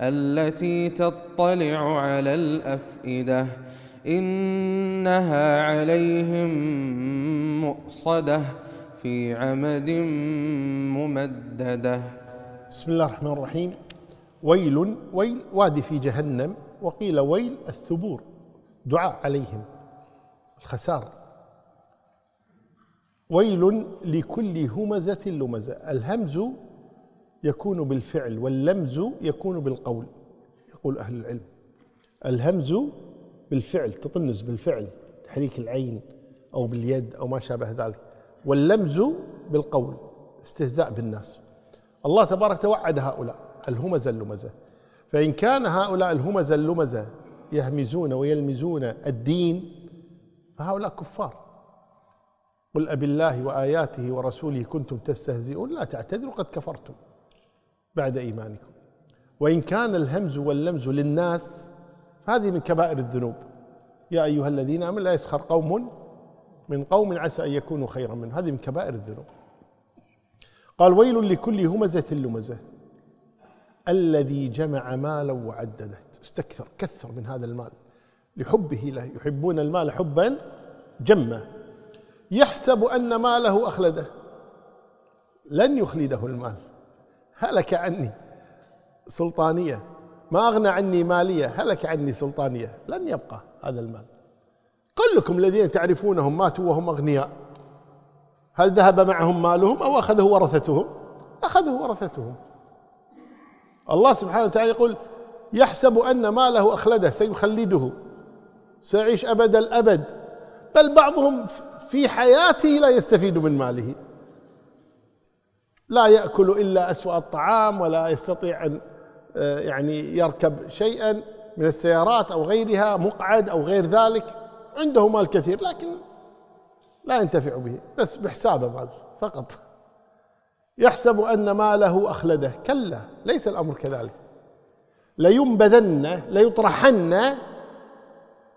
التي تطلع على الأفئدة إنها عليهم مؤصدة في عمد ممددة. بسم الله الرحمن الرحيم. ويل ويل وادي في جهنم وقيل ويل الثبور دعاء عليهم. الخسار. ويل لكل همزة لمزة الهمز يكون بالفعل واللمز يكون بالقول. يقول أهل العلم الهمز بالفعل تطنز بالفعل تحريك العين أو باليد أو ما شابه ذلك. واللمز بالقول استهزاء بالناس. الله تبارك توعد هؤلاء الهمزة اللمزة فإن كان هؤلاء الهمزة اللمزة يهمزون ويلمزون الدين فهؤلاء كفار. قل أبي الله وآياته ورسوله كنتم تستهزئون لا تعتذروا قد كفرتم. بعد إيمانكم. وإن كان الهمز واللمز للناس هذه من كبائر الذنوب. يا أيها الذين آمنوا لا يسخر قوم من قوم عسى أن يكونوا خيرا منه هذه من كبائر الذنوب. قال ويل لكل همزة لمزة. الذي جمع مالا وعدده. استكثر كثر من هذا المال. لحبه له يحبون المال حبا جما. يحسب أن ماله أخلده. لن يخلده المال. هلك عني. سلطانية. ما أغنى عني مالية هلك عني سلطانية. لن يبقى هذا المال. كلكم الذين تعرفونهم ماتوا وهم أغنياء. هل ذهب معهم مالهم أو أخذه ورثتهم؟ أخذه ورثتهم. الله سبحانه وتعالى يقول يحسب أن ماله أخلده سيخلده. سيعيش أبد الأبد. بل بعضهم في حياته لا يستفيد من ماله. لا يأكل إلا أسوأ الطعام ولا يستطيع أن آه، يعني يركب شيئا من السيارات أو غيرها مقعد أو غير ذلك عنده مال كثير لكن لا ينتفع به بس بحسابه مال فقط. يحسب أن ماله أخلده. كلا ليس الأمر كذلك. لينبذن ليطرحن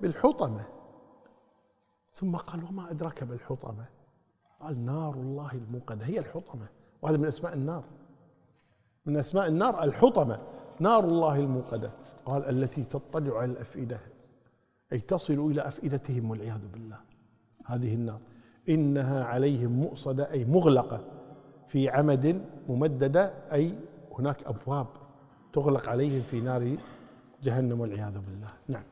بالحطمة. ثم قال وما أدراك ما الحطمه قال نار الله الموقدة. هي الحطمة. وهذا من أسماء النار. من أسماء النار الحطمة نار الله الموقدة. قال التي تطلع على الأفئدة أي تصل إلى أفئدتهم والعياذ بالله. هذه النار. إنها عليهم مؤصدة أي مغلقة في عمد ممددة أي هناك أبواب تغلق عليهم في نار جهنم والعياذ بالله. نعم.